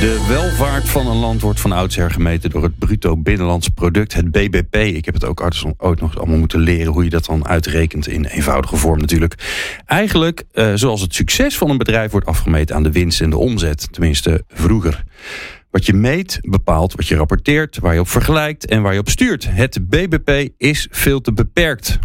De welvaart van een land wordt van oudsher gemeten door het bruto binnenlands product, het BBP. Ik heb het ook ooit nog allemaal moeten leren hoe je dat dan uitrekent in eenvoudige vorm natuurlijk. Eigenlijk uh, zoals het succes van een bedrijf wordt afgemeten aan de winst en de omzet, tenminste vroeger. Wat je meet bepaalt wat je rapporteert, waar je op vergelijkt en waar je op stuurt. Het BBP is veel te beperkt.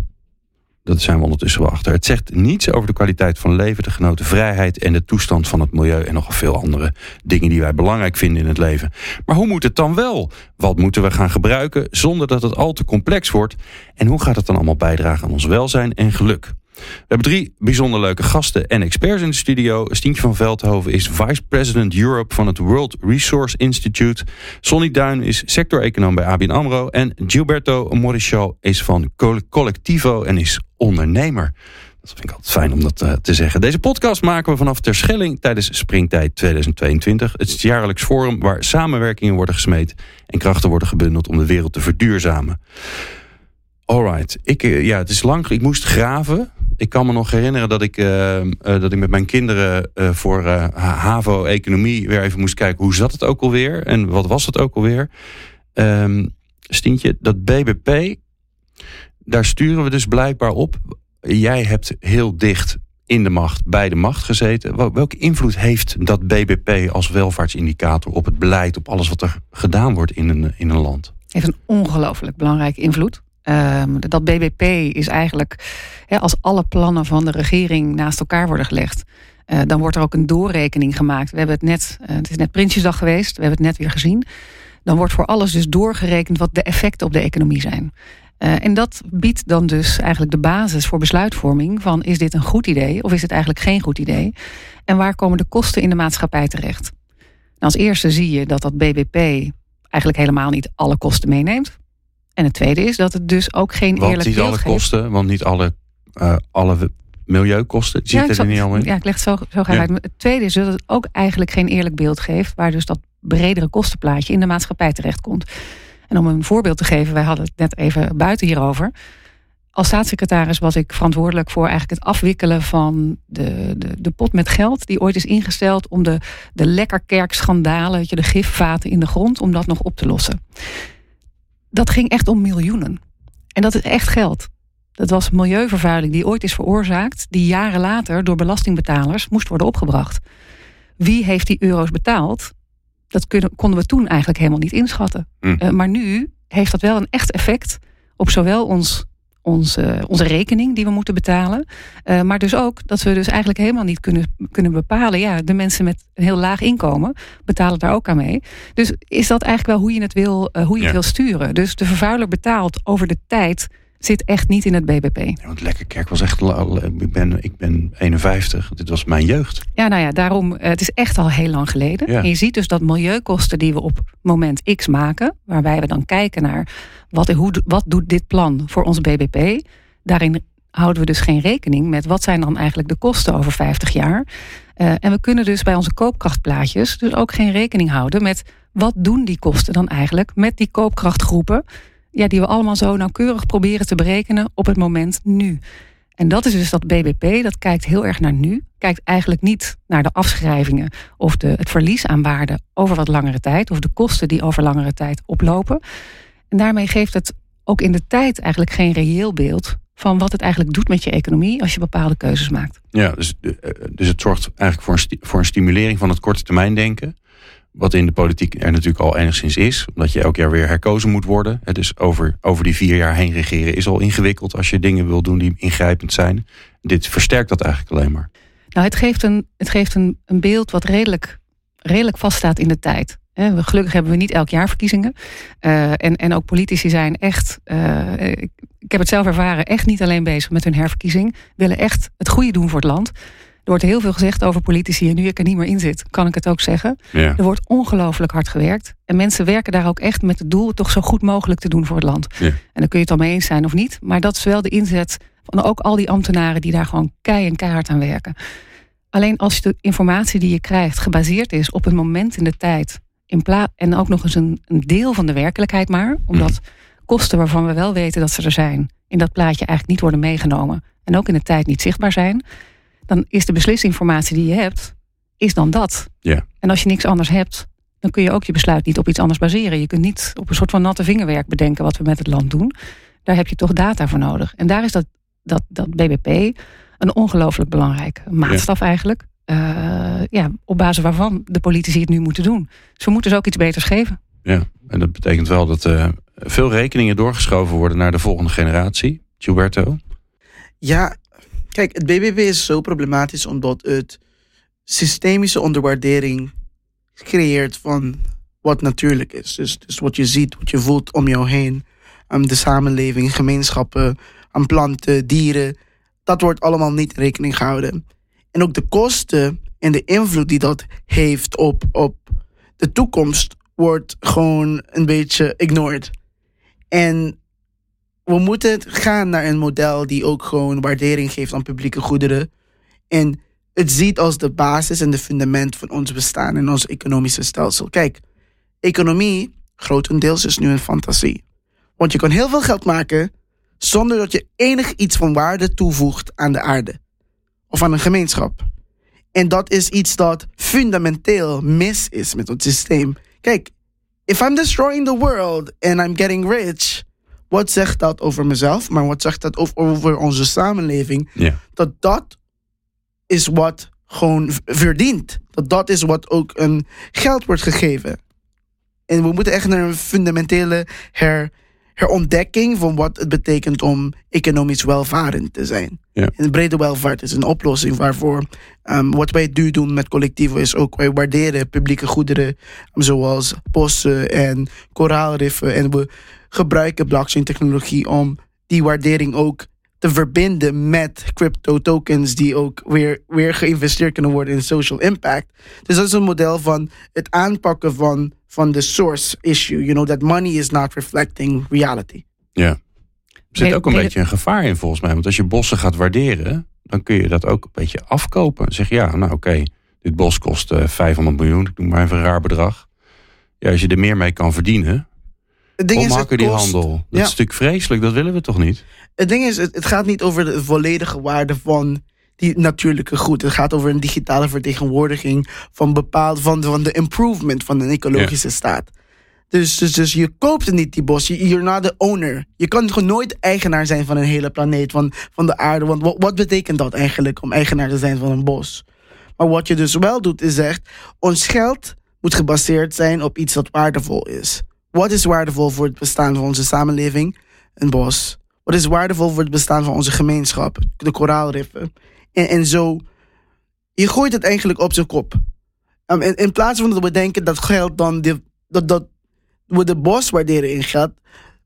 Dat zijn we ondertussen wel achter. Het zegt niets over de kwaliteit van leven, de genoten vrijheid en de toestand van het milieu en nog veel andere dingen die wij belangrijk vinden in het leven. Maar hoe moet het dan wel? Wat moeten we gaan gebruiken zonder dat het al te complex wordt? En hoe gaat het dan allemaal bijdragen aan ons welzijn en geluk? We hebben drie bijzonder leuke gasten en experts in de studio. Stientje van Veldhoven is Vice President Europe van het World Resource Institute. Sonny Duin is sector-econoom bij ABN AMRO. En Gilberto Morichal is van Collectivo en is ondernemer. Dat vind ik altijd fijn om dat uh, te zeggen. Deze podcast maken we vanaf Terschelling tijdens Springtijd 2022. Het is het jaarlijks forum waar samenwerkingen worden gesmeed... en krachten worden gebundeld om de wereld te verduurzamen. Alright. Ik, uh, ja, het is lang. Ik moest graven ik kan me nog herinneren dat ik, uh, uh, dat ik met mijn kinderen uh, voor HAVO-economie weer even moest kijken hoe zat het ook alweer en wat was het ook alweer. Um, Stientje, dat BBP, daar sturen we dus blijkbaar op. Jij hebt heel dicht in de macht, bij de macht gezeten. Welke invloed heeft dat BBP als welvaartsindicator op het beleid, op alles wat er gedaan wordt in een, in een land? Heeft een ongelooflijk belangrijke invloed. Um, dat BBP is eigenlijk, als alle plannen van de regering naast elkaar worden gelegd, uh, dan wordt er ook een doorrekening gemaakt. We hebben het net, uh, het is net Prinsjesdag geweest, we hebben het net weer gezien. Dan wordt voor alles dus doorgerekend wat de effecten op de economie zijn. Uh, en dat biedt dan dus eigenlijk de basis voor besluitvorming van is dit een goed idee of is het eigenlijk geen goed idee? En waar komen de kosten in de maatschappij terecht? Nou, als eerste zie je dat dat BBP eigenlijk helemaal niet alle kosten meeneemt. En het tweede is dat het dus ook geen want eerlijk niet alle kosten, want niet alle, uh, alle milieukosten ja, zitten er niet allemaal in. Ja, ik leg het zo, zo graag ja. uit. Het tweede is dat het ook eigenlijk geen eerlijk beeld geeft... waar dus dat bredere kostenplaatje in de maatschappij terechtkomt. En om een voorbeeld te geven, wij hadden het net even buiten hierover... Als staatssecretaris was ik verantwoordelijk voor eigenlijk het afwikkelen van de, de, de pot met geld die ooit is ingesteld om de, de lekkerkerkschandalen, de gifvaten in de grond, om dat nog op te lossen dat ging echt om miljoenen. En dat is echt geld. Dat was milieuvervuiling die ooit is veroorzaakt, die jaren later door belastingbetalers moest worden opgebracht. Wie heeft die euro's betaald? Dat kunnen, konden we toen eigenlijk helemaal niet inschatten. Mm. Uh, maar nu heeft dat wel een echt effect op zowel ons onze, onze rekening die we moeten betalen. Uh, maar dus ook dat we dus eigenlijk helemaal niet kunnen, kunnen bepalen. Ja, de mensen met een heel laag inkomen betalen daar ook aan mee. Dus is dat eigenlijk wel hoe je het wil, uh, hoe je ja. het wil sturen. Dus de vervuiler betaalt over de tijd zit echt niet in het BBP. Ja, want Lekkerkerk was echt. Ik ben, ik ben 51. Dit was mijn jeugd. Ja, nou ja, daarom. Het is echt al heel lang geleden. Ja. En je ziet dus dat milieukosten die we op moment X maken, waarbij we dan kijken naar wat, hoe, wat doet dit plan voor ons BBP. Daarin houden we dus geen rekening met wat zijn dan eigenlijk de kosten over 50 jaar. Uh, en we kunnen dus bij onze koopkrachtplaatjes dus ook geen rekening houden met wat doen die kosten dan eigenlijk met die koopkrachtgroepen ja, die we allemaal zo nauwkeurig proberen te berekenen op het moment nu. En dat is dus dat BBP, dat kijkt heel erg naar nu. Kijkt eigenlijk niet naar de afschrijvingen of de, het verlies aan waarde over wat langere tijd. Of de kosten die over langere tijd oplopen. En daarmee geeft het ook in de tijd eigenlijk geen reëel beeld van wat het eigenlijk doet met je economie als je bepaalde keuzes maakt. Ja, dus, eh, dus het zorgt eigenlijk voor een, voor een stimulering van het korte termijn denken. Wat in de politiek er natuurlijk al enigszins is. Omdat je elk jaar weer herkozen moet worden. Dus over, over die vier jaar heen regeren is al ingewikkeld. Als je dingen wil doen die ingrijpend zijn. Dit versterkt dat eigenlijk alleen maar. Nou, het geeft een, het geeft een, een beeld wat redelijk, redelijk vaststaat in de tijd. Gelukkig hebben we niet elk jaar verkiezingen. Uh, en, en ook politici zijn echt, uh, ik, ik heb het zelf ervaren, echt niet alleen bezig met hun herverkiezing. Willen echt het goede doen voor het land. Er wordt heel veel gezegd over politici. En nu ik er niet meer in zit, kan ik het ook zeggen. Ja. Er wordt ongelooflijk hard gewerkt. En mensen werken daar ook echt met het doel toch zo goed mogelijk te doen voor het land. Ja. En daar kun je het al mee eens zijn of niet. Maar dat is wel de inzet Van ook al die ambtenaren die daar gewoon kei en keihard aan werken. Alleen als de informatie die je krijgt gebaseerd is op een moment in de tijd. In en ook nog eens een, een deel van de werkelijkheid maar. Omdat mhm. kosten waarvan we wel weten dat ze er zijn. In dat plaatje eigenlijk niet worden meegenomen. En ook in de tijd niet zichtbaar zijn. Dan is de beslisinformatie die je hebt, is dan dat. Ja. En als je niks anders hebt, dan kun je ook je besluit niet op iets anders baseren. Je kunt niet op een soort van natte vingerwerk bedenken wat we met het land doen. Daar heb je toch data voor nodig. En daar is dat, dat, dat BBP een ongelooflijk belangrijke maatstaf eigenlijk. Uh, ja, op basis waarvan de politici het nu moeten doen. Dus we moeten ze ook iets beters geven. Ja, en dat betekent wel dat uh, veel rekeningen doorgeschoven worden naar de volgende generatie. Gilberto? Ja, kijk, het BBB is zo problematisch omdat het systemische onderwaardering creëert van wat natuurlijk is. Dus, dus wat je ziet, wat je voelt om jou heen. Um, de samenleving, gemeenschappen, aan planten, dieren. Dat wordt allemaal niet in rekening gehouden. En ook de kosten en de invloed die dat heeft op, op de toekomst wordt gewoon een beetje ignored. En we moeten gaan naar een model die ook gewoon waardering geeft aan publieke goederen. En het ziet als de basis en de fundament van ons bestaan en ons economische stelsel. Kijk, economie grotendeels is nu een fantasie. Want je kan heel veel geld maken zonder dat je enig iets van waarde toevoegt aan de aarde of aan een gemeenschap. En dat is iets dat fundamenteel mis is met het systeem. Kijk, if I'm destroying the world and I'm getting rich, wat zegt dat over mezelf, maar wat zegt dat over onze samenleving? Dat dat is wat gewoon verdient. Dat dat is wat ook een geld wordt gegeven. En we moeten echt naar een fundamentele her, herontdekking van wat het betekent om economisch welvarend te zijn. Ja. En brede welvaart is een oplossing waarvoor um, wat wij nu doen met collectieven is ook wij waarderen publieke goederen zoals bossen en koraalriffen en we gebruiken blockchain technologie om die waardering ook te verbinden met crypto tokens die ook weer, weer geïnvesteerd kunnen worden in social impact. Dus dat is een model van het aanpakken van, van de source issue. You know, that money is not reflecting reality. Ja. Er zit ook een beetje een gevaar in volgens mij. Want als je bossen gaat waarderen, dan kun je dat ook een beetje afkopen. Zeg ja, nou oké, dit bos kost 500 eh, miljoen, ik noem maar even een raar bedrag. Ja, als je er meer mee kan verdienen, het ding is, die handel. Dat is natuurlijk vreselijk, dat willen we toch niet? Het ding is, het, gaat niet over de volledige waarde van die natuurlijke goed. Het gaat over een digitale vertegenwoordiging van bepaald van, van de improvement van een ecologische staat. Dus, dus, dus je koopt niet die bos. You're not the owner. Je kan gewoon nooit eigenaar zijn van een hele planeet, van, van de aarde. Want wat, wat betekent dat eigenlijk om eigenaar te zijn van een bos? Maar wat je dus wel doet, is zegt: ons geld moet gebaseerd zijn op iets dat waardevol is. Wat is waardevol voor het bestaan van onze samenleving? Een bos. Wat is waardevol voor het bestaan van onze gemeenschap? De koraalriffen. En, en zo, je gooit het eigenlijk op zijn kop. Um, in, in, plaats van dat we denken dat geld dan, de, dat, dat we de bos waarderen in geld,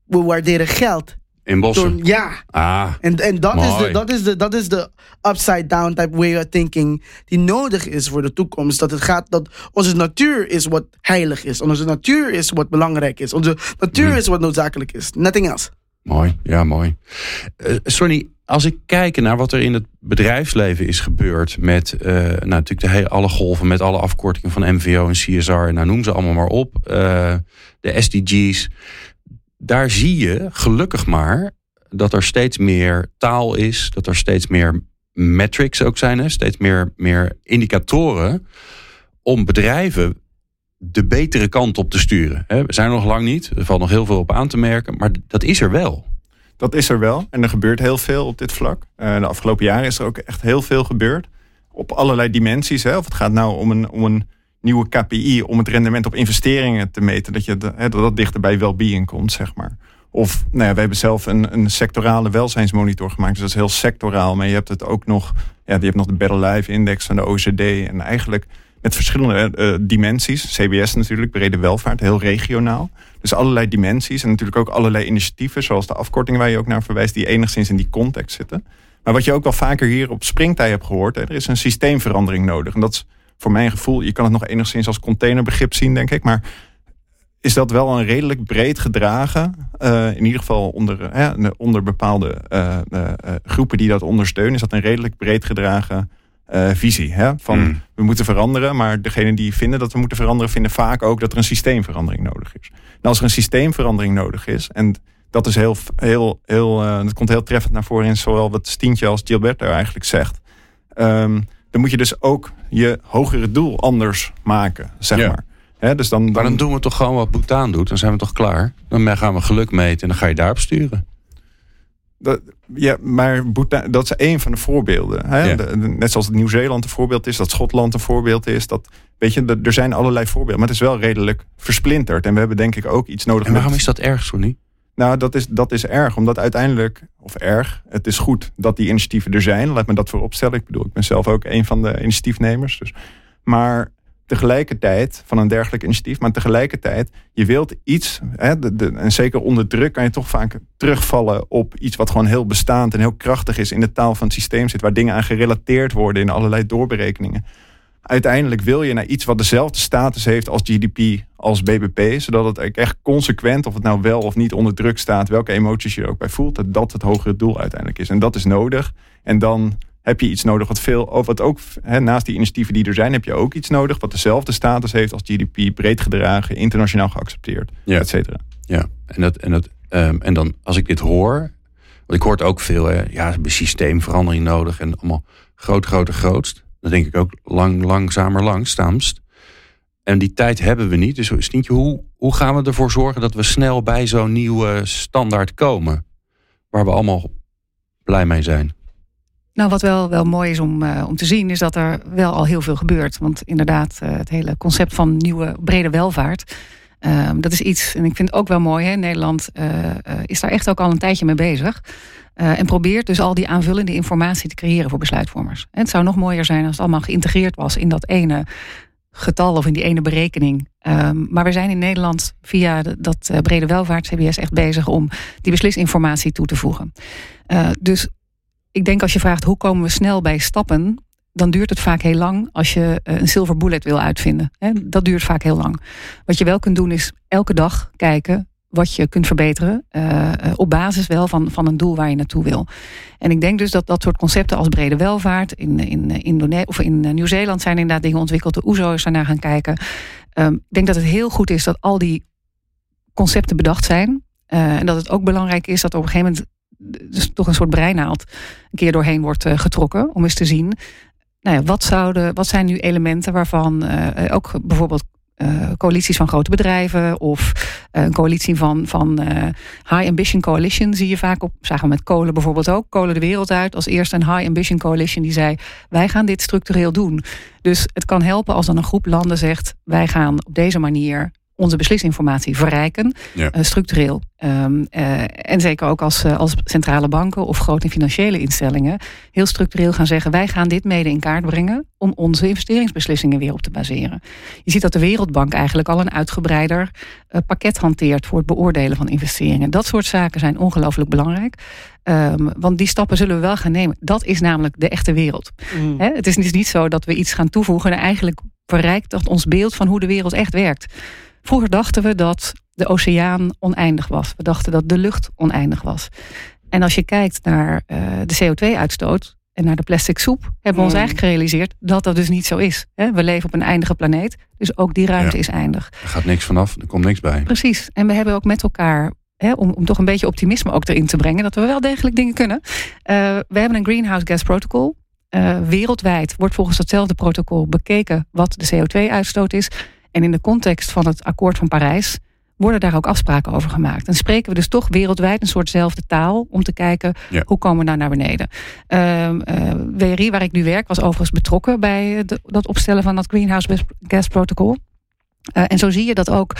we waarderen geld in bossen? ja. Ah, en en dat, is de, dat, is de, dat is de upside down type way of thinking die nodig is voor de toekomst. Dat het gaat dat onze natuur is wat heilig is. Onze natuur is wat belangrijk is. Onze natuur hmm. is wat noodzakelijk is. Nothing else. Mooi, ja mooi. Uh, Sonny, als ik kijk naar wat er in het bedrijfsleven is gebeurd met uh, nou, natuurlijk de hele, alle golven, met alle afkortingen van MVO en CSR, nou noem ze allemaal maar op, uh, de SDG's daar zie je gelukkig maar dat er steeds meer taal is, dat er steeds meer metrics ook zijn, steeds meer, meer indicatoren om bedrijven de betere kant op te sturen. We zijn er nog lang niet, er valt nog heel veel op aan te merken, maar dat is er wel. Dat is er wel en er gebeurt heel veel op dit vlak. Eh, de afgelopen jaren is er ook echt heel veel gebeurd. Op allerlei dimensies. Hè? Of het gaat nou om een, om een nieuwe KPI om het rendement op investeringen te meten. Dat, je, dat dat dichter bij well-being komt, zeg maar. Of nou ja, we hebben zelf een, een sectorale welzijnsmonitor gemaakt. Dus dat is heel sectoraal. Maar je hebt het ook nog, ja, je hebt nog de Better Life Index van de OCD. En eigenlijk met verschillende uh, dimensies. CBS natuurlijk, brede welvaart, heel regionaal. Dus allerlei dimensies en natuurlijk ook allerlei initiatieven, zoals de afkorting waar je ook naar verwijst, die enigszins in die context zitten. Maar wat je ook wel vaker hier op springtij hebt gehoord, hè, er is een systeemverandering nodig. En dat is voor mijn gevoel, je kan het nog enigszins als containerbegrip zien, denk ik. Maar is dat wel een redelijk breed gedragen. Uh, in ieder geval onder, uh, onder bepaalde uh, groepen die dat ondersteunen, is dat een redelijk breed gedragen visie. Hè? Van mm. we moeten veranderen, maar degenen die vinden dat we moeten veranderen, vinden vaak ook dat er een systeemverandering nodig is. En als er een systeemverandering nodig is, en dat is heel, heel, heel dat komt heel treffend naar voren in zowel wat Stientje als Gilberto eigenlijk zegt. Um, dan moet je dus ook je hogere doel anders maken, zeg maar dus dan, dan... Maar dan doen we toch gewoon wat Bhutan doet. Dan zijn we toch klaar. Dan gaan we geluk meten en dan ga je daarop sturen. Dat, ja, maar Bhutan, dat is een van de voorbeelden. Hè? net zoals Nieuw-Zeeland een voorbeeld is, dat Schotland een voorbeeld is. Dat, weet je, er zijn allerlei voorbeelden. Maar het is wel redelijk versplinterd. En we hebben denk ik ook iets nodig. En waarom is dat erg, Sonny? Nou, dat is, dat is erg. Omdat uiteindelijk, of erg, het is goed dat die initiatieven er zijn. Laat me dat vooropstellen. Ik bedoel, ik ben zelf ook een van de initiatiefnemers. Dus. Maar tegelijkertijd van een dergelijk initiatief, maar tegelijkertijd, je wilt iets, hè, en zeker onder druk kan je toch vaak terugvallen op iets wat gewoon heel bestaand en heel krachtig is in de taal van het systeem zit, waar dingen aan gerelateerd worden in allerlei doorberekeningen. Uiteindelijk wil je naar iets wat dezelfde status heeft als GDP, als BBP, zodat het echt consequent, of het nou wel of niet onder druk staat, welke emoties je er ook bij voelt, dat dat het hogere doel uiteindelijk is. En dat is nodig. En dan heb je iets nodig wat veel, wat ook naast die initiatieven die er zijn, heb je ook iets nodig wat dezelfde status heeft als GDP, breed gedragen, internationaal geaccepteerd, ja. et cetera. Ja, en, dat, en, dat, um, en dan als ik dit hoor, want ik hoor het ook veel, hè, ja, systeemverandering nodig en allemaal groot, groter, grootst. Dan denk ik ook lang, langzamer, langzaamst. En die tijd hebben we niet. Dus Stientje, hoe, hoe gaan we ervoor zorgen dat we snel bij zo'n nieuwe standaard komen? Waar we allemaal blij mee zijn. Nou, wat wel, wel mooi is om, uh, om te zien, is dat er wel al heel veel gebeurt. Want inderdaad, uh, het hele concept van nieuwe brede welvaart. Uh, dat is iets, en ik vind het ook wel mooi, hè, Nederland uh, is daar echt ook al een tijdje mee bezig. en probeert dus al die aanvullende informatie te creëren voor besluitvormers. Het zou nog mooier zijn als het allemaal geïntegreerd was in dat ene getal of in die ene berekening. Um, maar we zijn in Nederland via dat brede welvaart CBS echt bezig om die beslisinformatie toe te voegen. dus ik denk als je vraagt hoe komen we snel bij stappen, dan duurt het vaak heel lang als je eh, een silver bullet wil uitvinden. Dat duurt vaak heel lang. Wat je wel kunt doen is elke dag kijken wat je kunt verbeteren. Uh, op basis wel van, van een doel waar je naartoe wil. En ik denk dus dat dat soort concepten als brede welvaart in, in, Indonesië of in Nieuw-Zeeland zijn inderdaad dingen ontwikkeld. De OESO is daarnaar gaan kijken. Um, ik denk dat het heel goed is dat al die concepten bedacht zijn. En dat het ook belangrijk is dat op een gegeven moment dus toch een soort breinaald een keer doorheen wordt eh, getrokken. Om eens te zien, nou ja, wat, zouden, wat zijn nu elementen waarvan uh, ook bijvoorbeeld uh, coalities van grote bedrijven of een coalitie van, van High Ambition Coalition zie je vaak op, zagen we met kolen bijvoorbeeld ook, kolen de wereld uit als eerste een High Ambition Coalition die zei wij gaan dit structureel doen. Dus het kan helpen als dan een groep landen zegt wij gaan op deze manier onze beslisinformatie verrijken, ja. uh, structureel. Um, uh, en zeker ook als, uh, als centrale banken of grote financiële instellingen heel structureel gaan zeggen: wij gaan dit mede in kaart brengen om onze investeringsbeslissingen weer op te baseren. Je ziet dat de Wereldbank eigenlijk al een uitgebreider pakket hanteert voor het beoordelen van investeringen. Dat soort zaken zijn ongelooflijk belangrijk. Um, want die stappen zullen we wel gaan nemen. Dat is namelijk de echte wereld. Mm. het is dus niet zo dat we iets gaan toevoegen en eigenlijk verrijkt dat ons beeld van hoe de wereld echt werkt. Vroeger dachten we dat de oceaan oneindig was. We dachten dat de lucht oneindig was. En als je kijkt naar uh, de CO2-uitstoot en naar de plastic soep, hebben we ons mm. eigenlijk gerealiseerd dat dat dus niet zo is. We leven op een eindige planeet, dus ook die ruimte is eindig. Er gaat niks vanaf, er komt niks bij. Precies. En we hebben ook met elkaar om, om, toch een beetje optimisme ook erin te brengen, dat we wel degelijk dingen kunnen. Uh, we hebben een Greenhouse Gas Protocol. Uh, wereldwijd wordt volgens datzelfde protocol bekeken wat de CO2-uitstoot is. En in de context van het akkoord van Parijs worden daar ook afspraken over gemaakt. En spreken we dus toch wereldwijd een soortzelfde taal om te kijken hoe komen we daar naar beneden. Uh, ehm, uh, eh, WRI, waar ik nu werk, was overigens betrokken bij dat opstellen van dat Greenhouse Gas Protocol. Uh, en zo zie je dat ook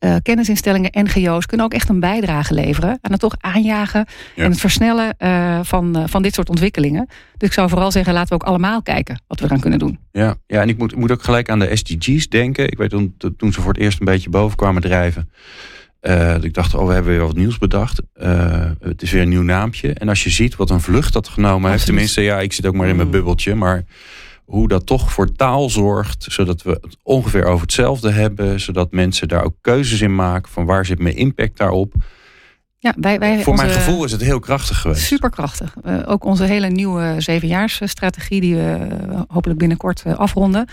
uh, kennisinstellingen, NGO's kunnen ook echt een bijdrage leveren aan het toch aanjagen en het versnellen uh, van, uh, van dit soort ontwikkelingen. Dus ik zou vooral zeggen, laten we ook allemaal kijken wat we eraan kunnen doen. Ja, ja en ik moet, moet ook gelijk aan de SDG's denken. Ik weet toen, toen ze voor het eerst een beetje boven kwamen drijven. ik dacht, oh, we hebben weer wat nieuws bedacht. het is weer een nieuw naampje. En als je ziet wat een vlucht dat genomen heeft, tenminste, ja, ik zit ook maar in mijn mm. bubbeltje, maar hoe dat toch voor taal zorgt, zodat we het ongeveer over hetzelfde hebben, zodat mensen daar ook keuzes in maken van waar zit mijn impact daarop. Ja, wij, wij, Voor mijn gevoel is het heel krachtig geweest. Superkrachtig. Ook onze hele nieuwe zevenjaarsstrategie, die we eh, hopelijk binnenkort eh, afronden,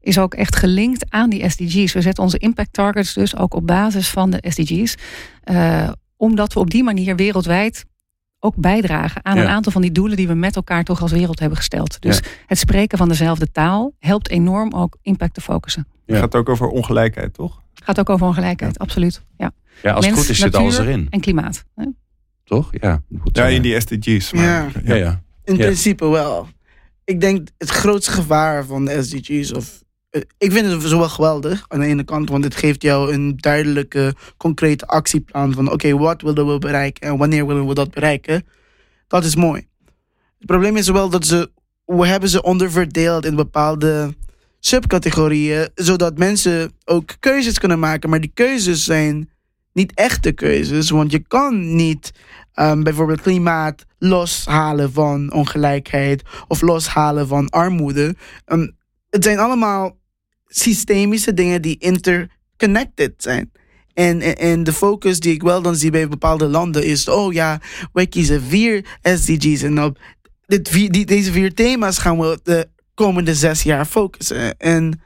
is ook echt gelinkt aan die SDG's. We zetten onze impact targets dus ook op basis van de SDG's. eh, omdat we op die manier wereldwijd ook bijdragen aan Ja. een aantal van die doelen die we met elkaar toch als wereld hebben gesteld. Dus Ja. het spreken van dezelfde taal helpt enorm ook impact te focussen. Ja. Het gaat ook over ongelijkheid, toch? Het gaat ook over ongelijkheid, absoluut. Ja. Ja, als het Mens, goed is zit natuur alles erin, En klimaat. hè? toch? Ja, goed Ja, zo. in die SDG's. Maar, Ja. ja, ja. In Ja. principe wel. Ik denk het grootste gevaar van de SDG's, of eh, ik vind het zo wel geweldig aan de ene kant, want het geeft jou een duidelijke, concrete actieplan van oké, wat willen we bereiken en wanneer willen we dat bereiken. Dat is mooi. Het probleem is wel dat ze, we hebben ze onderverdeeld in bepaalde subcategorieën, zodat mensen ook keuzes kunnen maken, maar die keuzes zijn niet echte keuzes, want je kan niet um, bijvoorbeeld klimaat loshalen van ongelijkheid of loshalen van armoede. Um, het zijn allemaal systemische dingen die interconnected zijn. En, en, en de focus die ik wel dan zie bij bepaalde landen is: oh ja, wij kiezen vier SDG's en op dit vier, die, deze vier thema's gaan we de komende zes jaar focussen. En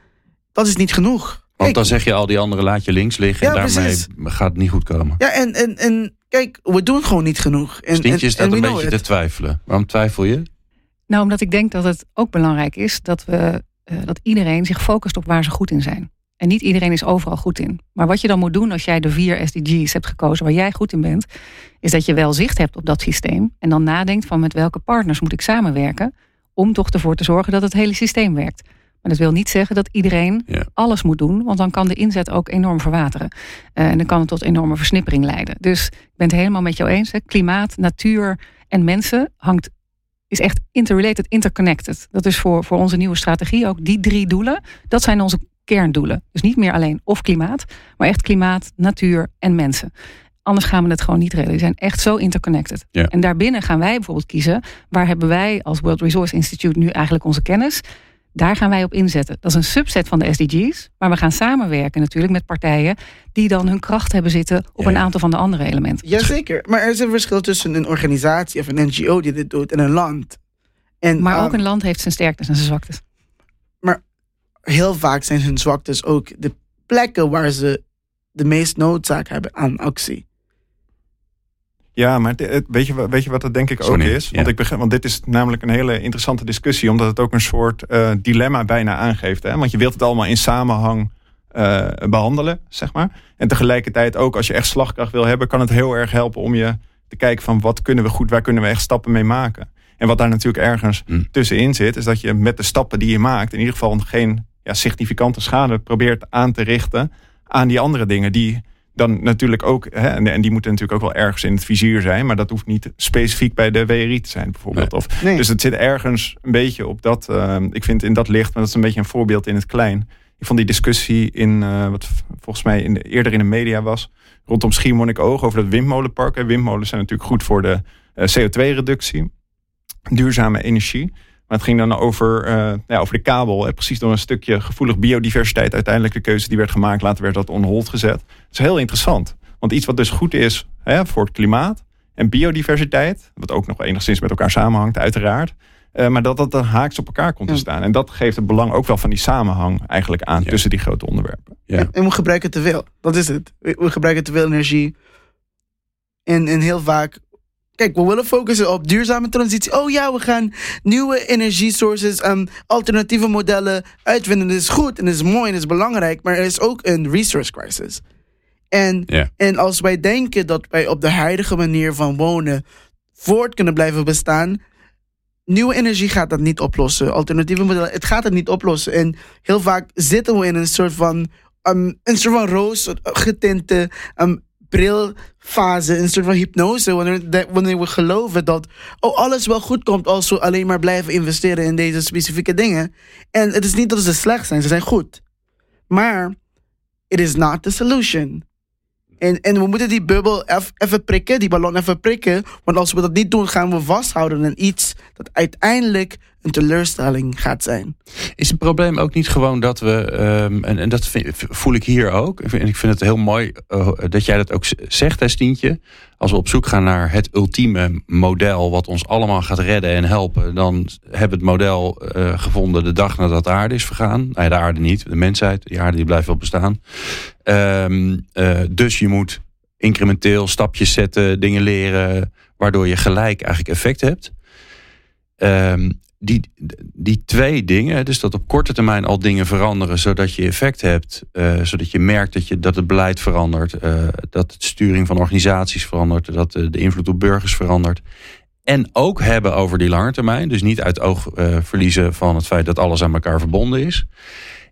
dat is niet genoeg. Want dan zeg je al die andere laat je links liggen en daarmee precies. gaat het niet goed komen. Ja, en, en, en kijk, we doen gewoon niet genoeg. En, Stientje en, staat en een beetje it. te twijfelen. Waarom twijfel je? Nou, omdat ik denk dat het ook belangrijk is dat, we, dat iedereen zich focust op waar ze goed in zijn. En niet iedereen is overal goed in. Maar wat je dan moet doen als jij de vier SDG's hebt gekozen waar jij goed in bent, is dat je wel zicht hebt op dat systeem. En dan nadenkt van met welke partners moet ik samenwerken om toch ervoor te zorgen dat het hele systeem werkt. Maar dat wil niet zeggen dat iedereen Ja. alles moet doen, want dan kan de inzet ook enorm verwateren. Eh, en dan kan het tot enorme versnippering leiden. Dus ik ben het helemaal met jou eens. Hè. Klimaat, natuur en mensen hangt is echt interrelated, interconnected. Dat is voor, voor onze nieuwe strategie ook. Die drie doelen, dat zijn onze kerndoelen. Dus niet meer alleen of klimaat, maar echt klimaat, natuur en mensen. Anders gaan we het gewoon niet redden. Die zijn echt zo interconnected. Ja. En daarbinnen gaan wij bijvoorbeeld kiezen... waar hebben wij als World Resource Institute nu eigenlijk onze kennis... Daar gaan wij op inzetten. Dat is een subset van de SDG's. Maar we gaan samenwerken natuurlijk met partijen... die dan hun kracht hebben zitten op Ja, een aantal van de andere elementen. Jazeker, maar er is een verschil tussen een organisatie of een NGO die dit doet en een land. En, Maar ook ehm, een land heeft zijn sterktes en zijn zwaktes. heel vaak zijn hun zwaktes ook de plekken waar ze de meest noodzaak hebben aan actie. Ja, maar weet, je, weet je wat dat denk ik ook is? Want, ja. ik begrijp, want dit is namelijk een hele interessante discussie, omdat het ook een soort eh, dilemma bijna aangeeft. Hè? Want je wilt het allemaal in samenhang eh, behandelen, zeg maar. En tegelijkertijd ook, als je echt slagkracht wil hebben, kan het heel erg helpen om je te kijken van wat kunnen we goed, waar kunnen we echt stappen mee maken. En wat daar natuurlijk ergens Hm. tussenin zit, is dat je met de stappen die je maakt, in ieder geval geen ja, significante schade probeert aan te richten aan die andere dingen die dan natuurlijk ook, hè, en, en die moeten natuurlijk ook wel ergens in het vizier zijn, maar dat hoeft niet specifiek bij de WRI te zijn bijvoorbeeld. Of, Nee. Dus het zit ergens een beetje op dat, eh, ik vind in dat licht, maar dat is een beetje een voorbeeld in het klein. Ik vond die discussie in, eh, wat volgens mij in de, eerder in de media was, rondom Schiermonnikoog over dat windmolenpark. Hè. Windmolens zijn natuurlijk goed voor de eh, CO2-reductie, duurzame energie. Maar het ging dan over, eh, ja, over de kabel. En precies door een stukje gevoelig biodiversiteit. Uiteindelijk de keuze die werd gemaakt. Later werd dat on hold gezet. Het is heel interessant. Want iets wat dus goed is hè, voor het klimaat en biodiversiteit. Wat ook nog enigszins met elkaar samenhangt uiteraard. eh, maar dat dat dan haaks op elkaar komt te staan. En dat geeft het belang ook wel van die samenhang eigenlijk aan Ja. tussen die grote onderwerpen. Ja. En, en we gebruiken te veel. Dat is het. We, we gebruiken te veel energie. En, en heel vaak. Kijk, we willen focussen op duurzame transitie. Oh ja, we gaan nieuwe energiesources en alternatieve modellen uitvinden. Dat is goed en dat is mooi en dat is belangrijk. Maar er is ook een resource crisis. En, en als wij denken dat wij op de huidige manier van wonen voort kunnen blijven bestaan. Nieuwe energie gaat dat niet oplossen. Alternatieve modellen, het gaat het niet oplossen. En heel vaak zitten we in een soort van, um, een soort van roos getinte um, brilfase, een soort van hypnose. Wanneer, de- wanneer we geloven dat oh, alles wel goed komt als we alleen maar blijven investeren in deze specifieke dingen. En het is niet dat ze slecht zijn, ze zijn goed. Maar it is not the solution. En, en we moeten die bubbel even prikken, die ballon even prikken. Want als we dat niet doen, gaan we vasthouden aan iets dat uiteindelijk een teleurstelling gaat zijn. Is het probleem ook niet gewoon dat we, ehm, en, en dat voel ik hier ook, en ik vind het heel mooi uh, dat jij dat ook zegt, hè, Stientje. Als we op zoek gaan naar het ultieme model wat ons allemaal gaat redden en helpen, dan hebben we het model uh, gevonden de dag nadat de aarde is vergaan. Ja, de aarde niet, de mensheid, de aarde die blijft wel bestaan. Um, uh, dus je moet incrementeel stapjes zetten, dingen leren, waardoor je gelijk eigenlijk effect hebt. Um, die, die twee dingen, dus dat op korte termijn al dingen veranderen, zodat je effect hebt, uh, zodat je merkt dat, je, dat het beleid verandert, uh, dat de sturing van organisaties verandert, dat de, de, invloed op burgers verandert. En ook hebben over die lange termijn, dus niet uit oog uh, verliezen van het feit dat alles aan elkaar verbonden is.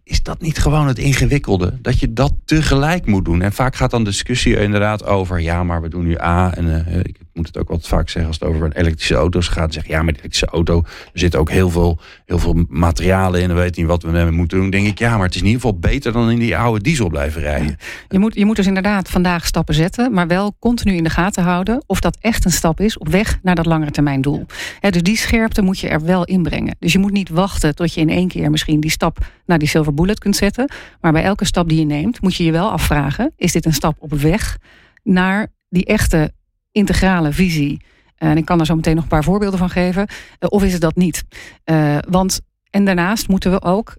Is dat niet gewoon het ingewikkelde? Dat je dat tegelijk moet doen. En vaak gaat dan discussie inderdaad over... ja, maar we doen nu A. En ik moet het ook wat vaak zeggen als het over elektrische auto's gaat. Zeg ja, met de elektrische auto zitten ook heel veel, heel veel materialen in. En weet niet wat we ermee moeten doen. denk ik, ja, maar het is in ieder geval beter dan in die oude diesel blijven rijden. Je moet, je moet dus inderdaad vandaag stappen zetten. Maar wel continu in de gaten houden of dat echt een stap is op weg naar dat langere termijn doel. Dus die scherpte moet je er wel inbrengen. Dus je moet niet wachten tot je in één keer misschien die stap naar die silver bullet kunt zetten. Maar bij elke stap die je neemt moet je je wel afvragen. Is dit een stap op weg naar die echte integrale visie. En ik kan er zo meteen nog een paar voorbeelden van geven. Of is het dat niet? Uh, want, en daarnaast moeten we ook.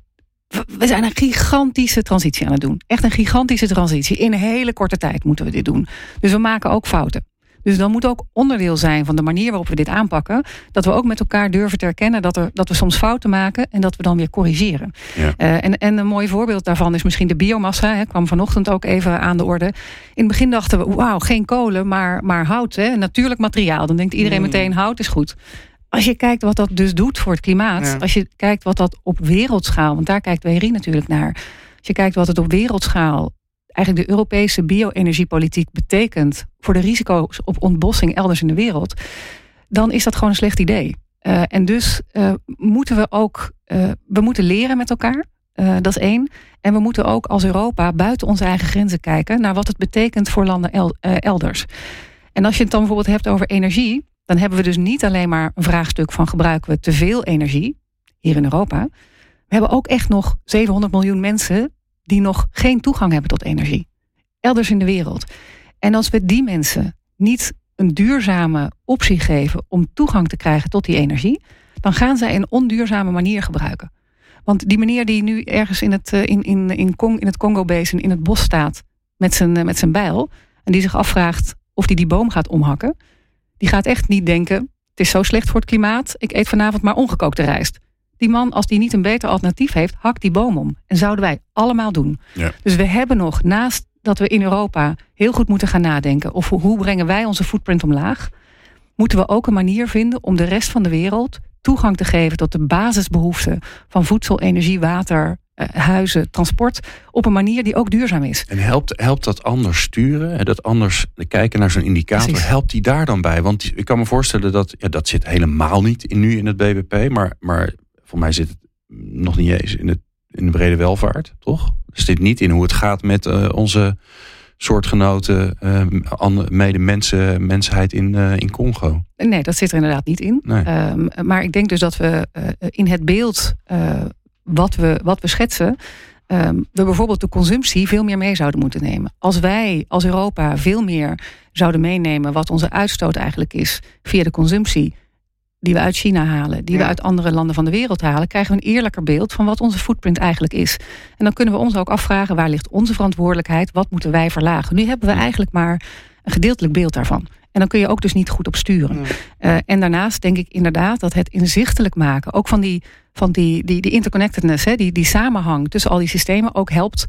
We zijn een gigantische transitie aan het doen. Echt een gigantische transitie. In een hele korte tijd moeten we dit doen. Dus we maken ook fouten. Dus dan moet ook onderdeel zijn van de manier waarop we dit aanpakken. Dat we ook met elkaar durven te erkennen dat, er, dat we soms fouten maken en dat we dan weer corrigeren. Ja. Uh, en, en een mooi voorbeeld daarvan is misschien de biomassa. Hè, kwam vanochtend ook even aan de orde. In het begin dachten we, wauw, geen kolen, maar, maar hout. Hè, natuurlijk materiaal. Dan denkt iedereen mm. meteen, hout is goed. Als je kijkt wat dat dus doet voor het klimaat. Ja. Als je kijkt wat dat op wereldschaal, want daar kijkt WRI natuurlijk naar. Als je kijkt wat het op wereldschaal eigenlijk de Europese bio-energiepolitiek betekent voor de risico's op ontbossing elders in de wereld, dan is dat gewoon een slecht idee. Uh, en dus uh, moeten we ook, uh, we moeten leren met elkaar. dat is één. En we moeten ook als Europa buiten onze eigen grenzen kijken naar wat het betekent voor landen el elders. En als je het dan bijvoorbeeld hebt over energie, dan hebben we dus niet alleen maar een vraagstuk van gebruiken we te veel energie hier in Europa. We hebben ook echt nog 700 miljoen mensen die nog geen toegang hebben tot energie. Elders in de wereld. En als we die mensen niet een duurzame optie geven om toegang te krijgen tot die energie, dan gaan zij een onduurzame manier gebruiken. Want die meneer die nu ergens in het, eh, in, in, in, in het Congo-basin in het bos staat met zijn, eh, met zijn bijl, en die zich afvraagt of hij die, die boom gaat omhakken, die gaat echt niet denken: het is zo slecht voor het klimaat, ik eet vanavond maar ongekookte rijst. Die man, als die niet een beter alternatief heeft, hakt die boom om. En zouden wij allemaal doen. Ja. Dus we hebben nog, naast dat we in Europa heel goed moeten gaan nadenken... of hoe brengen wij onze footprint omlaag... moeten we ook een manier vinden om de rest van de wereld toegang te geven tot de basisbehoeften van voedsel, energie, water, eh, huizen, transport op een manier die ook duurzaam is. En helpt, helpt dat anders sturen? Dat anders kijken naar zo'n indicator, Precies. helpt die daar dan bij? Want ik kan me voorstellen dat ja, dat zit helemaal niet in, nu in het BBP, maar, maar voor mij zit het nog niet eens in, het, in de brede welvaart, toch? Zit dit niet in hoe het gaat met uh, onze soortgenoten, uh, mede mensen, mensheid in, uh, in Congo? Nee, dat zit er inderdaad niet in. Nee. Um, maar ik denk dus dat we in het beeld wat, we, wat we schetsen, um, we bijvoorbeeld de consumptie veel meer mee zouden moeten nemen. Als wij als Europa veel meer zouden meenemen wat onze uitstoot eigenlijk is via de consumptie, die we uit China halen, die ja. we uit andere landen van de wereld halen, krijgen we een eerlijker beeld van wat onze footprint eigenlijk is. En dan kunnen we ons ook afvragen waar ligt onze verantwoordelijkheid, wat moeten wij verlagen. Nu hebben we eigenlijk maar een gedeeltelijk beeld daarvan. En dan kun je ook dus niet goed op sturen. Ja. Uh, en daarnaast denk ik inderdaad dat het inzichtelijk maken, ook van die, van die, die, die interconnectedness, hè, die, die samenhang tussen al die systemen, ook helpt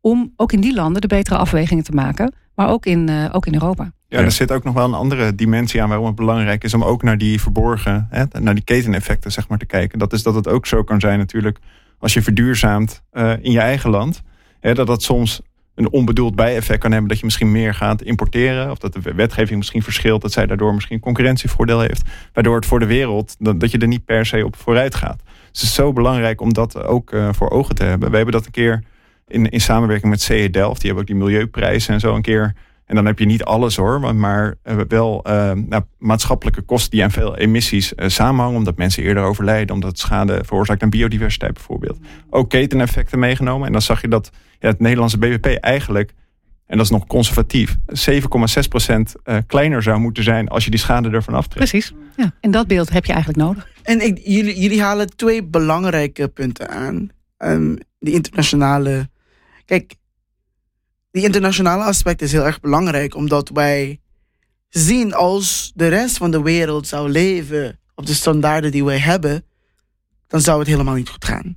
om ook in die landen de betere afwegingen te maken, maar ook in, uh, ook in Europa. Ja, er zit ook nog wel een andere dimensie aan waarom het belangrijk is om ook naar die verborgen, hè, naar die keteneffecten zeg maar te kijken. Dat is dat het ook zo kan zijn natuurlijk als je verduurzaamt uh, in je eigen land. Hè, dat dat soms een onbedoeld bijeffect kan hebben dat je misschien meer gaat importeren. Of dat de wetgeving misschien verschilt, dat zij daardoor misschien concurrentievoordeel heeft. Waardoor het voor de wereld, dat je er niet per se op vooruit gaat. Dus het is zo belangrijk om dat ook uh, voor ogen te hebben. We hebben dat een keer in, in samenwerking met CE Delft, die hebben ook die milieuprijs en zo een keer En dan heb je niet alles hoor, maar, maar eh, wel uh, nou, maatschappelijke kosten die aan veel emissies uh, samenhangen. Omdat mensen eerder overlijden, omdat het schade veroorzaakt aan biodiversiteit bijvoorbeeld. Ook keteneffecten meegenomen. En dan zag je dat ja, het Nederlandse BBP eigenlijk, en dat is nog conservatief, 7,6% uh, kleiner zou moeten zijn als je die schade ervan aftrekt. Precies. Ja. En dat beeld heb je eigenlijk nodig. En ik, jullie, jullie halen twee belangrijke punten aan. Um, die internationale. Kijk, die internationale aspect is heel erg belangrijk, omdat wij zien als de rest van de wereld zou leven op de standaarden die wij hebben, dan zou het helemaal niet goed gaan.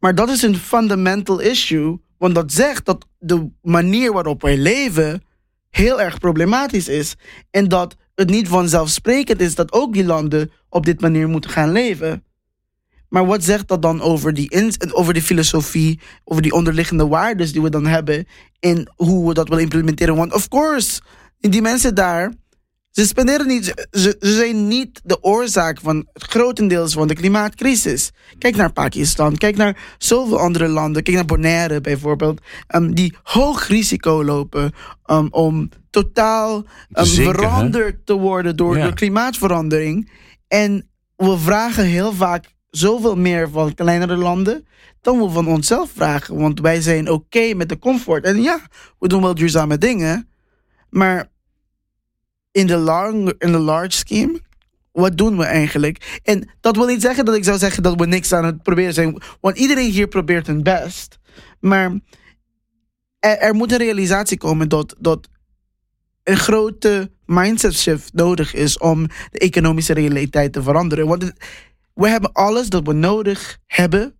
Maar dat is een fundamental issue, want dat zegt dat de manier waarop wij leven heel erg problematisch is. En dat het niet vanzelfsprekend is dat ook die landen op dit manier moeten gaan leven. Maar wat zegt dat dan over die, over die filosofie, over die onderliggende waarden die we dan hebben en hoe we dat willen implementeren? Want of course, die mensen daar, ze spenderen niet, ze, ze zijn niet de oorzaak van grotendeels van de klimaatcrisis. Kijk naar Pakistan, kijk naar zoveel andere landen, kijk naar Bonaire bijvoorbeeld, um, die hoog risico lopen um, om totaal um, Zinken, veranderd hè? te worden door, ja. door klimaatverandering. En we vragen heel vaak zoveel meer van kleinere landen dan we van onszelf vragen. Want wij zijn oké met de comfort. En ja, we doen wel duurzame dingen. Maar in de, long, in de large scheme, wat doen we eigenlijk? En dat wil niet zeggen dat ik zou zeggen dat we niks aan het proberen zijn. Want iedereen hier probeert hun best. Maar er, moet een realisatie komen dat, dat een grote mindset shift nodig is om de economische realiteit te veranderen. Want we hebben alles dat we nodig hebben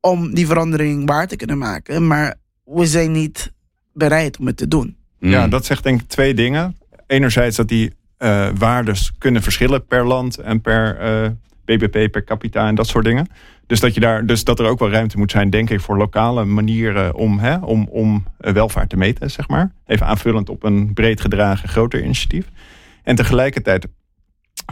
om die verandering waar te kunnen maken. Maar we zijn niet bereid om het te doen. Ja, dat zegt denk ik twee dingen. Enerzijds dat die uh, waardes kunnen verschillen per land en per uh, BBP, per capita en dat soort dingen. Dus dat, je daar, dus dat er ook wel ruimte moet zijn, denk ik, voor lokale manieren om, hè, om, om welvaart te meten, zeg maar. Even aanvullend op een breed gedragen groter initiatief. En tegelijkertijd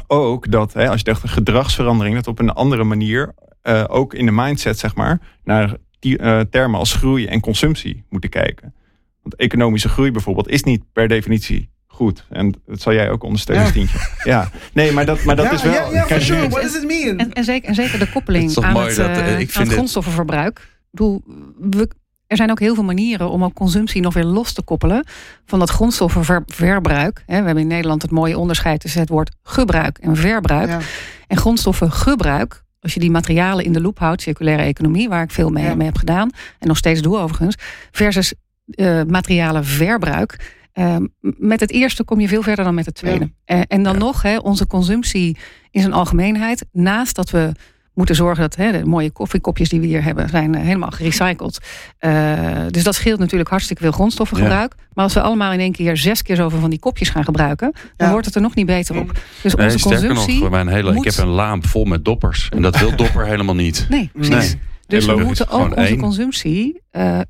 ook dat hè, als je dacht een gedragsverandering, dat op een andere manier uh, ook in de mindset, zeg maar, naar die, uh, termen als groei en consumptie moeten kijken. Want economische groei bijvoorbeeld is niet per definitie goed. En dat zal jij ook ondersteunen, ja. Stientje. Ja, nee, maar dat, maar dat ja, is wel. Ja, sure. What does it mean? En, en, zeker, en zeker de koppeling aan, mooi het, dat, uh, ik aan vind het het- grondstoffenverbruik. Ik bedoel, we, er zijn ook heel veel manieren om ook consumptie nog weer los te koppelen van dat grondstoffenverbruik. We hebben in Nederland het mooie onderscheid tussen het woord gebruik en verbruik. Ja. En grondstoffengebruik, als je die materialen in de loop houdt, circulaire economie, waar ik veel mee, Ja. mee heb gedaan en nog steeds doe overigens, versus eh materialen verbruik. Eh, met het eerste kom je veel verder dan met het tweede. En dan nog, hè, onze consumptie in zijn algemeenheid, naast dat we moeten zorgen dat hè, de mooie koffiekopjes die we hier hebben, zijn eh, helemaal gerecycled. Eh, dus dat scheelt natuurlijk hartstikke veel grondstoffengebruik. Maar als we allemaal in één keer zes keer zoveel van die kopjes gaan gebruiken, dan Ja. wordt het er nog niet beter op. Dus Nee, onze nog, consumptie. mijn hele, moet- ik heb een laam vol met doppers. En dat wil dopper helemaal niet. Nee, precies. Nee. Dus we moeten ook onze één. consumptie, eh, eh,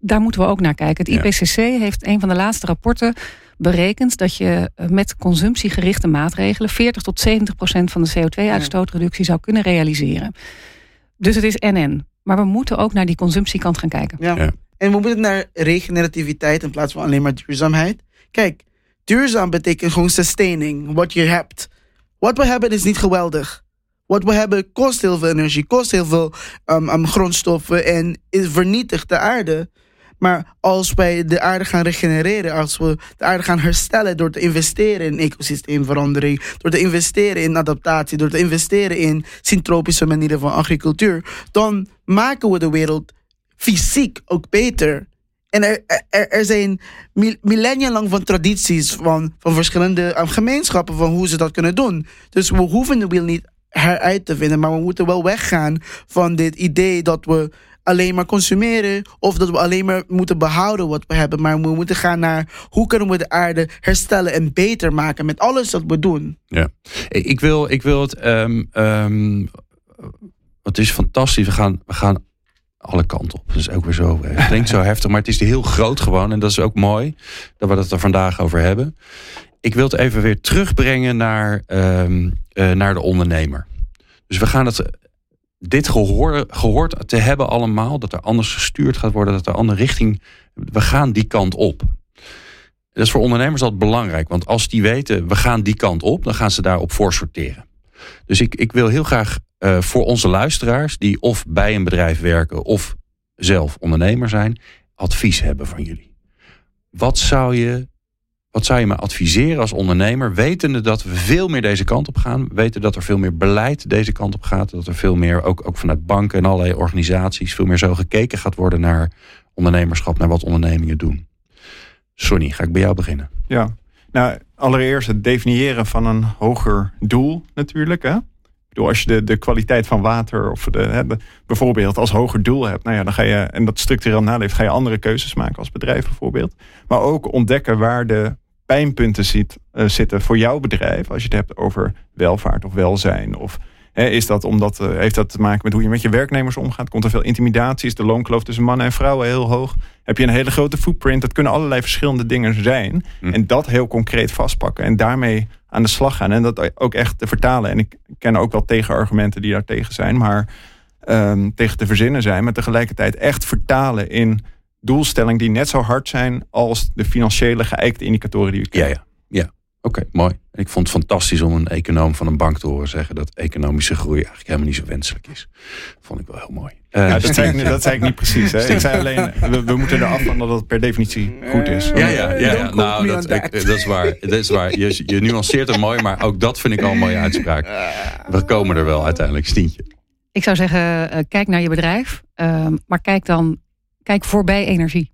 daar moeten we ook naar kijken. Het Ja. IPCC heeft een van de laatste rapporten berekend dat je eh, met consumptiegerichte maatregelen 40 tot 70 procent van de CO2-uitstootreductie zou kunnen realiseren. Dus het is NN. Maar we moeten ook naar die consumptiekant gaan kijken. Ja. Ja. En we moeten naar regenerativiteit in plaats van alleen maar duurzaamheid. Kijk, duurzaam betekent gewoon sustaining, wat je hebt. Wat we hebben is niet geweldig. Wat we hebben kost heel veel energie, kost heel veel um, um, grondstoffen en is vernietigt de aarde. Maar als wij de aarde gaan regenereren, als we de aarde gaan herstellen door te investeren in ecosysteemverandering, door te investeren in adaptatie, door te investeren in syntropische manieren van agricultuur, dan maken we de wereld fysiek ook beter. En er, er, zijn mil- millennia lang van tradities van, van verschillende um, gemeenschappen van hoe ze dat kunnen doen. Dus we hoeven de wiel niet heruit te vinden, maar we moeten wel weggaan van dit idee dat we alleen maar consumeren of dat we alleen maar moeten behouden wat we hebben. Maar we moeten gaan naar hoe kunnen we de aarde herstellen en beter maken met alles wat we doen. Ja. Ik wil, ik wil het. ehm, ehm, het is fantastisch. We gaan, we gaan alle kanten op. Dat ook weer zo. Het klinkt zo heftig, maar het is heel groot gewoon. En dat is ook mooi dat we het er vandaag over hebben. Ik wil het even weer terugbrengen naar, ehm, eh, naar de ondernemer. Dus we gaan het. Dit gehoor, gehoord te hebben allemaal, dat er anders gestuurd gaat worden, dat er andere richting. We gaan die kant op. Dat is voor ondernemers altijd belangrijk. Want als die weten, we gaan die kant op, dan gaan ze daarop voor sorteren. Dus ik, ik wil heel graag uh, voor onze luisteraars, die of bij een bedrijf werken of zelf ondernemer zijn, advies hebben van jullie. Wat zou je, wat zou je me adviseren als ondernemer, wetende dat we veel meer deze kant op gaan, weten dat er veel meer beleid deze kant op gaat, dat er veel meer, ook, ook vanuit banken en allerlei organisaties, veel meer zo gekeken gaat worden naar ondernemerschap, naar wat ondernemingen doen. Sonny, ga ik bij jou beginnen. Ja, nou, allereerst het definiëren van een hoger doel natuurlijk. Hè? bedoel, als je de, de kwaliteit van water of de, hè, bijvoorbeeld als hoger doel hebt, nou ja, dan ga je, en dat structureel naleeft, ga je andere keuzes maken als bedrijf bijvoorbeeld. Maar ook ontdekken waar de pijnpunten zit, uh, zitten voor jouw bedrijf. Als je het hebt over welvaart of welzijn of is dat omdat, uh, heeft dat te maken met hoe je met je werknemers omgaat? Komt er veel intimidatie? Is de loonkloof tussen mannen en vrouwen heel hoog? Heb je een hele grote footprint? Dat kunnen allerlei verschillende dingen zijn. Hm. En dat heel concreet vastpakken. En daarmee aan de slag gaan. En dat ook echt te vertalen. En ik ken ook wel tegenargumenten die daar tegen zijn. Maar um, tegen te verzinnen zijn. Maar tegelijkertijd echt vertalen in doelstellingen die net zo hard zijn als de financiële geëikte indicatoren die je kent. Ja, ja. ja. Oké, mooi. Ik vond het fantastisch om een econoom van een bank te horen zeggen dat economische groei eigenlijk helemaal niet zo wenselijk is. Vond ik wel heel mooi. Uh, dat, zei ik, dat, zei ik, niet precies. Hè. Ik zei alleen, we, we moeten eraf van dat het per definitie goed is. Ja, ja, ja, ja. nou, dat, ik, dat, is waar. Dat is waar. Je, je nuanceert het mooi, maar ook dat vind ik al een mooie uitspraak. We komen er wel uiteindelijk, Stientje. Ik zou zeggen, uh, kijk naar je bedrijf, uh, maar kijk dan kijk voorbij energie.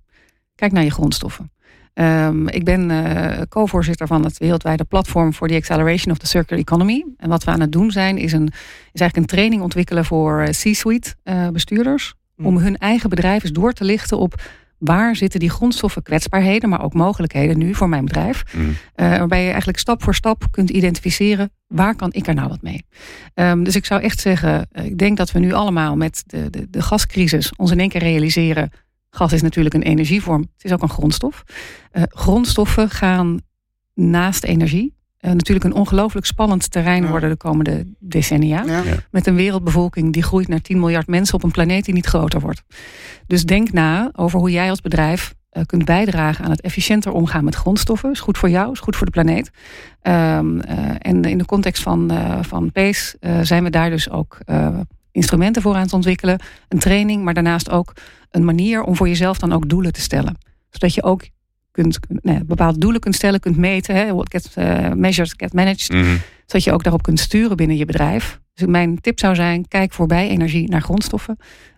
Kijk naar je grondstoffen. Um, ik ben uh, co-voorzitter van het wereldwijde platform voor the acceleration of the circular economy. En wat we aan het doen zijn, is, een, is eigenlijk een training ontwikkelen voor eh, C-suite uh, bestuurders. Mm. Om hun eigen bedrijf eens door te lichten op waar zitten die grondstoffen kwetsbaarheden, maar ook mogelijkheden nu voor mijn bedrijf. Mm. Uh, waarbij je eigenlijk stap voor stap kunt identificeren waar kan ik er nou wat mee. Um, dus ik zou echt zeggen, ik denk dat we nu allemaal met de, de, de gascrisis ons in één keer realiseren Gas is natuurlijk een energievorm. Het is ook een grondstof. Uh, grondstoffen gaan naast energie uh, natuurlijk een ongelooflijk spannend terrein worden de komende decennia. Ja. Met een wereldbevolking die groeit naar 10 miljard mensen op een planeet die niet groter wordt. Dus denk na over hoe jij als bedrijf uh, kunt bijdragen aan het efficiënter omgaan met grondstoffen. Is goed voor jou, is goed voor de planeet. Um, en in de context van, van PACE zijn we daar dus ook instrumenten voor aan het ontwikkelen. Een training, maar daarnaast ook een manier om voor jezelf dan ook doelen te stellen. Zodat je ook kunt, nee, bepaalde doelen kunt stellen, kunt meten. Hè, what gets uh, measured, get managed. Mm Zodat je ook daarop kunt sturen binnen je bedrijf. Dus mijn tip zou zijn, kijk voorbij energie naar grondstoffen.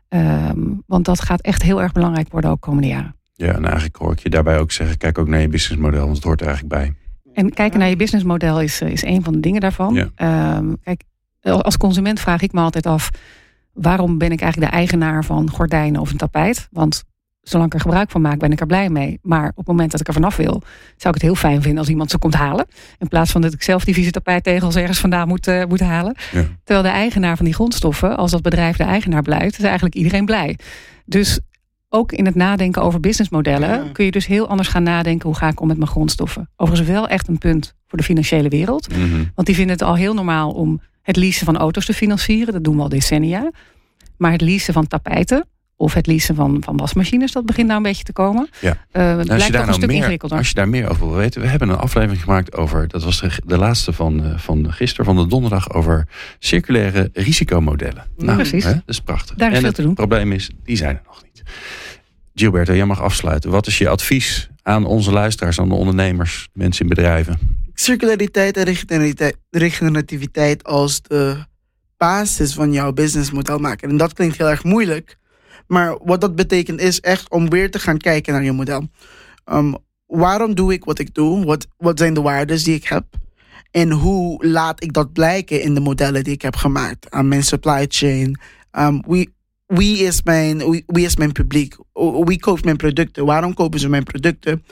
Um, want dat gaat echt heel erg belangrijk worden ook komende jaren. Ja, en eigenlijk hoor ik je daarbij ook zeggen, kijk ook naar je businessmodel, want het hoort er eigenlijk bij. En kijken naar je businessmodel is, is een van de dingen daarvan. Ja. Um, kijk, als consument vraag ik me altijd af, waarom ben ik eigenlijk de eigenaar van gordijnen of een tapijt? Want zolang ik er gebruik van maak, ben ik er blij mee. Maar op het moment dat ik er vanaf wil, zou ik het heel fijn vinden als iemand ze komt halen. In plaats van dat ik zelf die vieze tapijttegels ergens vandaan moet, uh, moet halen. Ja. Terwijl de eigenaar van die grondstoffen, als dat bedrijf de eigenaar blijft, is eigenlijk iedereen blij. Dus ook in het nadenken over businessmodellen ja. kun je dus heel anders gaan nadenken hoe ga ik om met mijn grondstoffen. Overigens wel echt een punt voor de financiële wereld. Mm -hmm. Want die vinden het al heel normaal om het leasen van auto's te financieren. Dat doen we al decennia. Maar het leasen van tapijten of het leasen van, van wasmachines, dat begint nou een beetje te komen. Ja. Uh, het lijkt toch een nou stuk meer, ingewikkelder. Als je daar meer over wil weten, we hebben een aflevering gemaakt over, dat was de, de laatste van, uh, van gisteren, van de donderdag, over circulaire risicomodellen. Nou, Precies. Hè, dat is prachtig. Daar is en veel het te doen. probleem is, die zijn er nog niet. Gilberto, jij mag afsluiten. Wat is je advies aan onze luisteraars, aan de ondernemers, mensen in bedrijven? Circulariteit en regenerativiteit als de basis van jouw businessmodel maken. En dat klinkt heel erg moeilijk. Maar wat dat betekent is echt om weer te gaan kijken naar je model. Um, waarom doe ik wat ik doe? Wat, wat zijn de waarden die ik heb? En hoe laat ik dat blijken in de modellen die ik heb gemaakt aan mijn supply chain? Um, wie, wie, is mijn, wie, is mijn publiek? Wie koopt mijn producten? Waarom kopen ze mijn producten?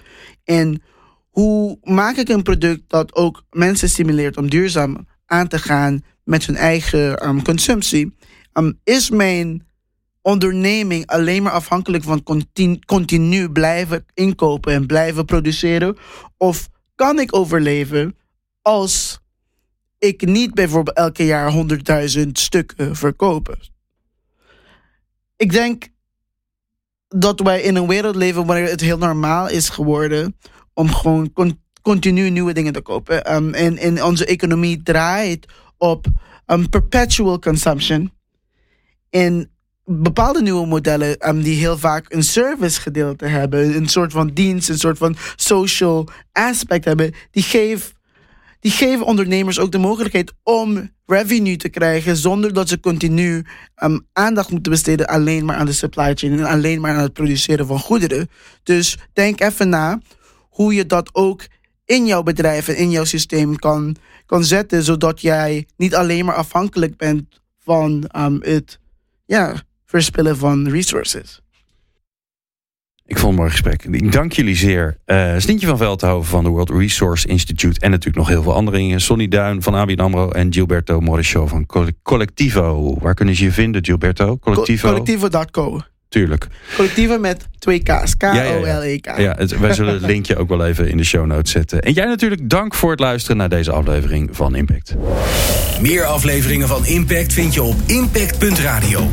En hoe maak ik een product dat ook mensen stimuleert om duurzaam aan te gaan met hun eigen um, consumptie? Um, is mijn onderneming alleen maar afhankelijk van continu, blijven inkopen en blijven produceren? Of kan ik overleven als ik niet bijvoorbeeld elke jaar 100.000 stukken verkopen? Ik denk dat wij in een wereld leven waarin het heel normaal is geworden om gewoon continu nieuwe dingen te kopen. Um, en, en onze economie draait op um, perpetual consumption. En bepaalde nieuwe modellen um, die heel vaak een service gedeelte hebben, een soort van dienst, een soort van social aspect hebben, die geven die geven ondernemers ook de mogelijkheid om revenue te krijgen zonder dat ze continu um, aandacht moeten besteden alleen maar aan de supply chain en alleen maar aan het produceren van goederen. Dus denk even na hoe je dat ook in jouw bedrijf en in jouw systeem kan, kan zetten, zodat jij niet alleen maar afhankelijk bent van um, het ja, verspillen van resources. Ik vond het een mooi gesprek. Ik dank jullie zeer. Uh, Sintje van Veldhoven van de World Resource Institute. En natuurlijk nog heel veel andere Sonny Duin van ABN AMRO. En Gilberto Morisho van Collectivo. Waar kunnen ze je vinden, Gilberto? Collectivo? Collectivo.co. Tuurlijk. Collectivo met twee K's. K-O-L-E-K. Ja, ja, ja. wij zullen het linkje ook wel even in de show notes zetten. En jij natuurlijk dank voor het luisteren naar deze aflevering van Impact. Meer afleveringen van Impact vind je op impact.radio.